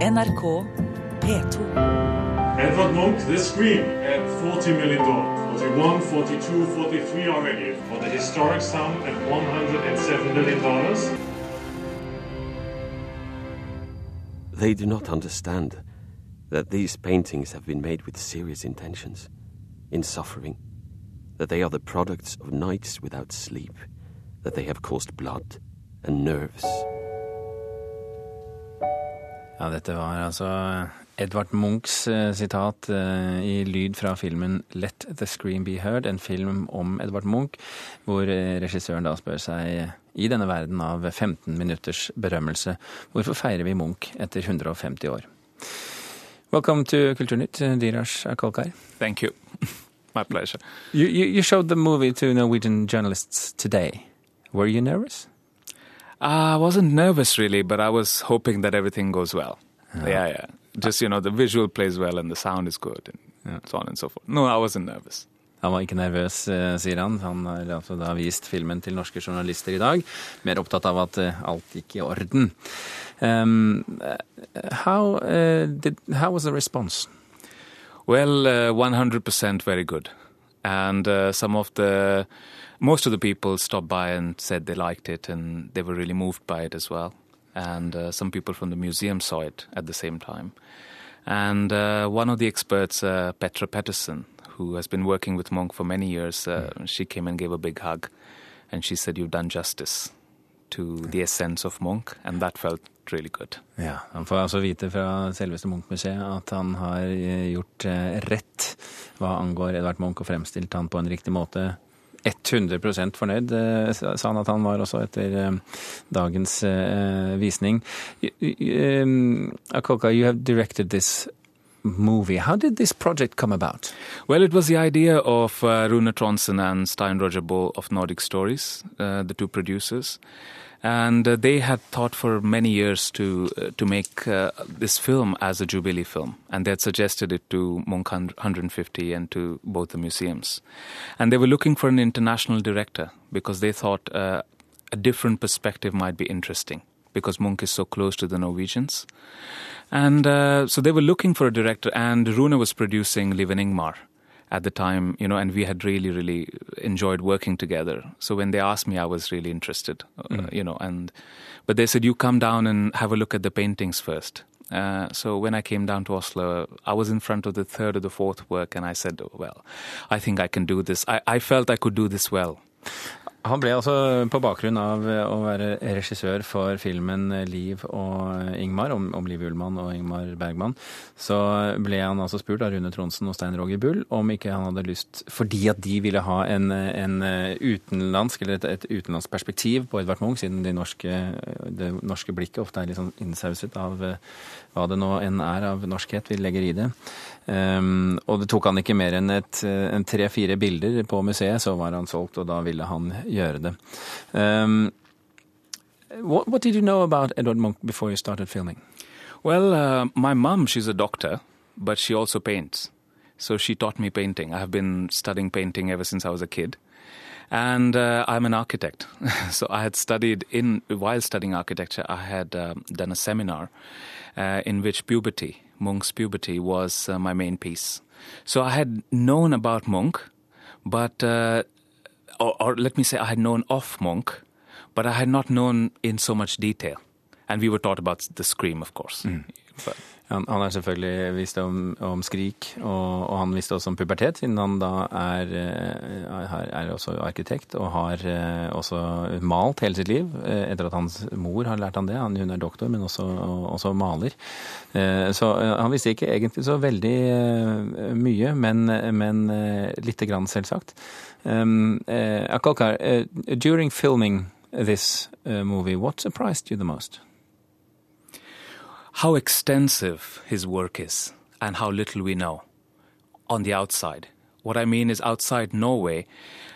NRK P2. Edvard Munch, The Scream, at 40 million dollars. 41, 42, 43 already. For the historic sum at 107 million dollars. They do not understand that these paintings have been made with serious intentions, in suffering, that they are the products of nights without sleep, that they have caused blood and nerves. Ja, dette var altså Edvard Munchs eh, sitat eh, i lyd fra filmen Let the Scream Be Heard, en film om Edvard Munch, hvor eh, regissøren da spør seg i denne verden av 15 minutters berømmelse, hvorfor feirer vi Munch etter 150 år? Welcome to Kulturnytt, Dirash Akolkar. Thank you. My pleasure. You, you, you showed the movie to Norwegian journalists today. Were you nervous? I wasn't nervous really, but I was hoping that everything goes well. Yeah, yeah. Just, you know, the visual plays well and the sound is good and so on and so forth. No, I wasn't nervous. Han var ikke nervøs, eh, sier han. Han har altså da vist filmen til norske journalister i dag. Mer opptatt av at eh, alt gikk i orden. Um, how, uh, did, how was the response? Well, uh, 100% very good. And uh, some of the, most of the people stopped by and said they liked it and they were really moved by it as well. And uh, some people from the museum saw it at the same time. And uh, one of the experts, uh, Petra Pettersen, who has been working with Monk for many years, uh, she came and gave a big hug. And she said, You've done justice to the essence of Monk. And that felt really good. Ja, Han får altså vite fra selveste Munch-museet at han har eh, gjort eh, rett hva angår Edvard Munch og fremstilt han på en riktig måte. 100 fornøyd, eh, sa han at han var også etter eh, dagens eh, visning. Akoka, you have directed this movie. How did this project come about? Well, it was the idea of uh, Rune Tronsen and Stein Roger Bull of Nordic Stories, uh, the two producers. And uh, they had thought for many years to uh, to make uh, this film as a Jubilee film, and they had suggested it to Monk 150 and to both the museums. And they were looking for an international director because they thought a different perspective might be interesting because Munch is so close to the Norwegians. And uh, so they were looking for a director, and Rune was producing Liv and Ingmar at the time, you know, and we had really, really enjoyed working together. So when they asked me, I was really interested, uh, you know, and but they said, you come down and have a look at the paintings first. Uh, so when I came down to Oslo, I was in front of the third or the fourth work, and I said, well, I think I can do this. I, I felt I could do this well. Han ble altså på bakgrunn av å være regissør for filmen Liv og Ingmar, om, om Liv Ullmann og Ingmar Bergman, så ble han altså spurt av Rune Tronsen og Stein Roger Bull om ikke han hadde lyst, fordi at de ville ha en, en utenlandsk, eller et, et utenlandsk perspektiv på Edvard Munch, siden de norske, det norske blikket ofte er litt sånn innsauset av eh, hva det nå enn er av norskhet vi legger i det. Um, og det tok han ikke mer enn en tre-fire bilder på museet, så var han solgt, og da ville han gjøre det. Um, what, what did you know about Edward Munch before you started filming? Well, uh, my mum, she's a doctor, but she also paints. So she taught me painting. I have been studying painting ever since I was a kid. And uh, I'm an architect. so I had studied in, while studying architecture, I had um, done a seminar uh, in which puberty, Munch's puberty, was uh, my main piece. So I had known about Munch, but, uh, or, or let me say, I had known of Monk, but I had not known in so much detail. And we were taught about the scream, of course. But, Han, han har selvfølgelig visst om, om skrik, og, og han visste også om pubertet, siden han da er, eh, er, er også arkitekt og har eh, også malt hele sitt liv, eh, etter at hans mor har lært han det. Han, hun er doktor, men også, også maler. Så han visste ikke egentlig så veldig mye, men, men lite grann selvsagt. Um, eh, Akolkar, eh, during filming this movie, what surprised you the most? How extensive his work is and how little we know on the outside. What I mean is outside Norway,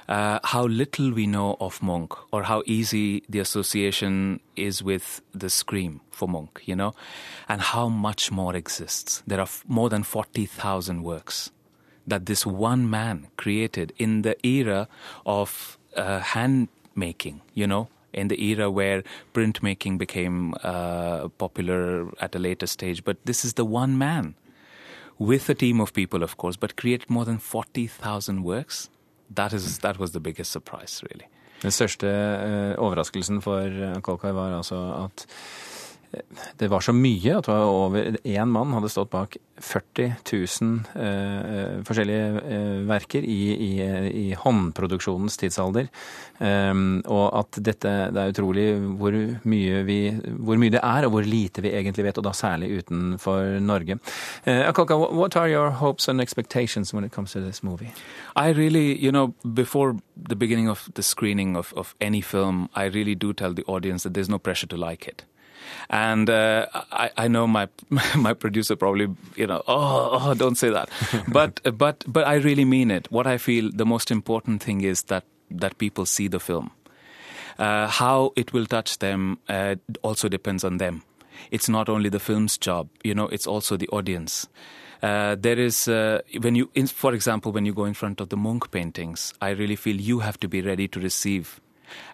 uh, how little we know of Munch or how easy the association is with the scream for Munch, you know, and how much more exists. There are f- more than 40,000 works that this one man created in the era of uh, hand making, you know, in the era where printmaking became uh, popular at a later stage. But this is the one man with a team of people, of course, but created more than 40,000 works. That, is, that was the biggest surprise, really. Den største uh, overraskelsen for eh, Kolkai var altså at det var så mye at over én mann hadde stått bak 40 000 eh, forskjellige eh, verker i, i, i, håndproduksjonens tidsalder. Um, og at dette Det er utrolig hvor mye, vi, hvor mye det er, og hvor lite vi egentlig vet, og da særlig utenfor Norge. Uh, Akolka, what are your hopes and expectations when it comes to this movie? I really, you know, before the beginning of the screening of, of any film, I really do tell the audience that there's no pressure to like it. And uh, I, I, know my my producer probably you know oh, oh don't say that, but but but I really mean it. What I feel the most important thing is that that people see the film. Uh, how it will touch them uh, also depends on them. It's not only the film's job, you know. It's also the audience. Uh, there is uh, when you, in, for example, when you go in front of the monk paintings, I really feel you have to be ready to receive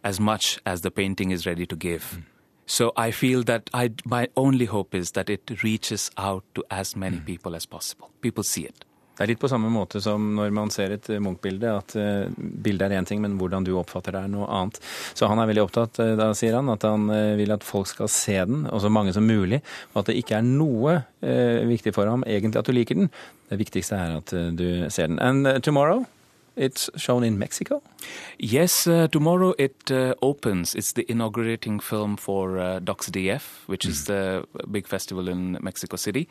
as much as the painting is ready to give. Mm. So I feel that I, my only hope is that it reaches out to as many mm. people as possible. People see it. Det er litt på samme måte som når man ser et eh, Munch-bilde, at uh, bildet er én ting, men hvordan du oppfatter det er noe annet. Så han er veldig opptatt, uh, da sier han, at han vil at folk skal se den, og så mange som mulig, og at det ikke er noe viktig for ham egentlig at du liker den. Det viktigste er at du ser den. And tomorrow? It's shown in Mexico? Yes, uh, tomorrow it uh, opens. It's the inaugurating film for uh, DocsDF, which mm. is the big festival in Mexico City.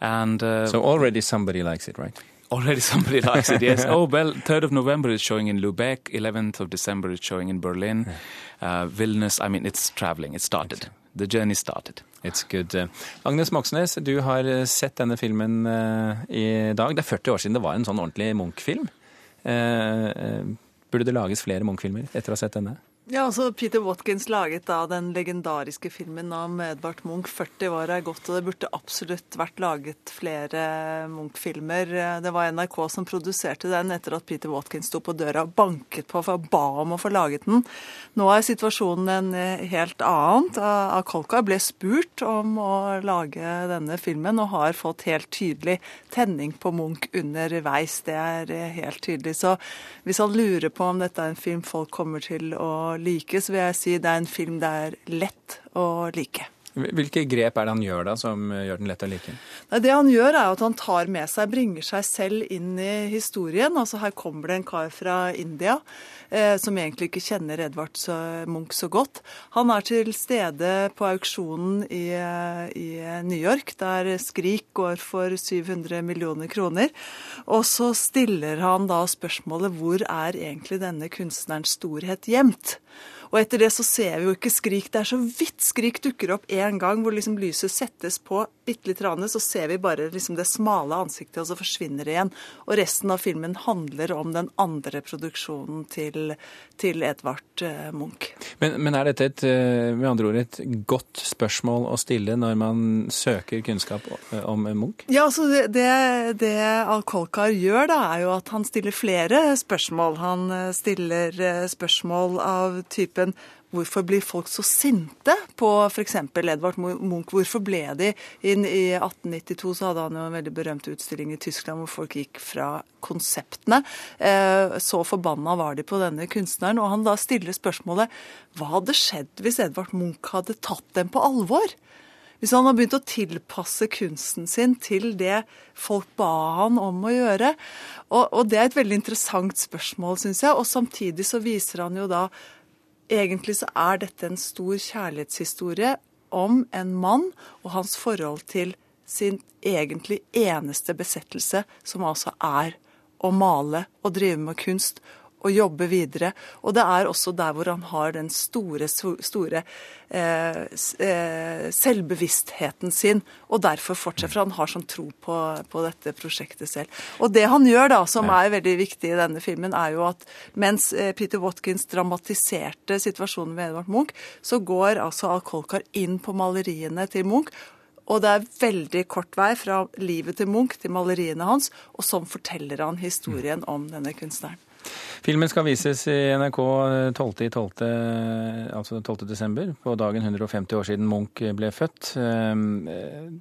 And uh, So already somebody likes it, right? Already somebody likes it, yes. oh, well, 3rd of November is showing in Lubeck, 11th of December is showing in Berlin, uh, Vilnius. I mean, it's traveling. It started. The journey started. It's good. Uh, Agnes Moxnes, du har uh, sett denne filmen i dag. Det er 40 år siden det var en sånn ordentlig Munch-film. Eh, eh, burde det lages flere Munch-filmer etter å ha sett denne? Ja, altså Peter Watkins laget da den legendariske filmen om Edvard Munch. 40 år er gått, og det burde absolutt vært laget flere Munch-filmer. Det var NRK som produserte den etter at Peter Watkins sto på døra og banket på for å ba om å få laget den. Nå er situasjonen en eh, helt annen. Akolka ble spurt om å lage denne filmen, og har fått helt tydelig tenning på Munch underveis. Det er eh, helt tydelig. Så hvis han lurer på om dette er en film folk kommer til å like, så vil jeg si det er en film det er lett å like. Hvilke grep er det han gjør da, som gjør den lett å like? Det han gjør, er at han tar med seg, bringer seg selv inn i historien. Altså Her kommer det en kar fra India eh, som egentlig ikke kjenner Edvard Munch så godt. Han er til stede på auksjonen i, i New York, der Skrik går for 700 millioner kroner. Og så stiller han da spørsmålet hvor er egentlig denne kunstnerens storhet gjemt? Og etter det så ser vi jo ikke Skrik. Det er så vidt Skrik dukker opp én gang, hvor liksom lyset settes på bitte litt, så ser vi bare liksom det smale ansiktet, og så forsvinner det igjen. Og resten av filmen handler om den andre produksjonen til, til Edvard eh, Munch. Men, men, er dette et, eh, med andre ord et godt spørsmål å stille når man søker kunnskap eh, om Munch? Ja, altså det, det, det Alkolkar gjør, da, er jo at han stiller flere spørsmål. Han stiller spørsmål av typen Hvorfor blir folk så sinte på f.eks. Edvard Munch? Hvorfor ble de inn I 1892 så hadde han jo en veldig berømt utstilling i Tyskland hvor folk gikk fra konseptene. Eh, så forbanna var de på denne kunstneren. Og han da stiller spørsmålet hva hadde skjedd hvis Edvard Munch hadde tatt dem på alvor? Hvis han har begynt å tilpasse kunsten sin til det folk ba han om å gjøre. Og, og det er et veldig interessant spørsmål, syns jeg. Og samtidig så viser han jo da Egentlig så er dette en stor kjærlighetshistorie om en mann og hans forhold til sin egentlig eneste besettelse, som altså er å male og drive med kunst og jobbe videre. Og det er også der hvor han har den store, store eh, eh, selvbevisstheten sin, og derfor fortsetter. For han har sånn tro på, på, dette prosjektet selv. Og det han gjør, da, som er veldig viktig i denne filmen, er jo at mens eh, Peter Watkins dramatiserte situasjonen ved Edvard Munch, så går altså Alkolkar inn på maleriene til Munch. Og det er veldig kort vei fra livet til Munch til maleriene hans, og sånn forteller han historien om denne kunstneren. Filmen skal vises i NRK 12. 12. altså 12. desember, på dagen 150 år siden Munch ble født. Eh,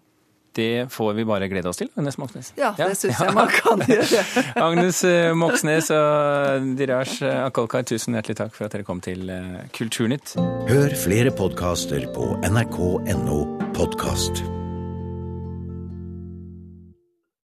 det får vi bare glede oss til, Agnes Moxnes. Ja, det syns jeg man kan gjøre. Agnes eh, Moxnes og Diraj Akolkar, tusen hjertelig takk for at dere kom til Kulturnytt. Hør flere podkaster på nrk.no podkast.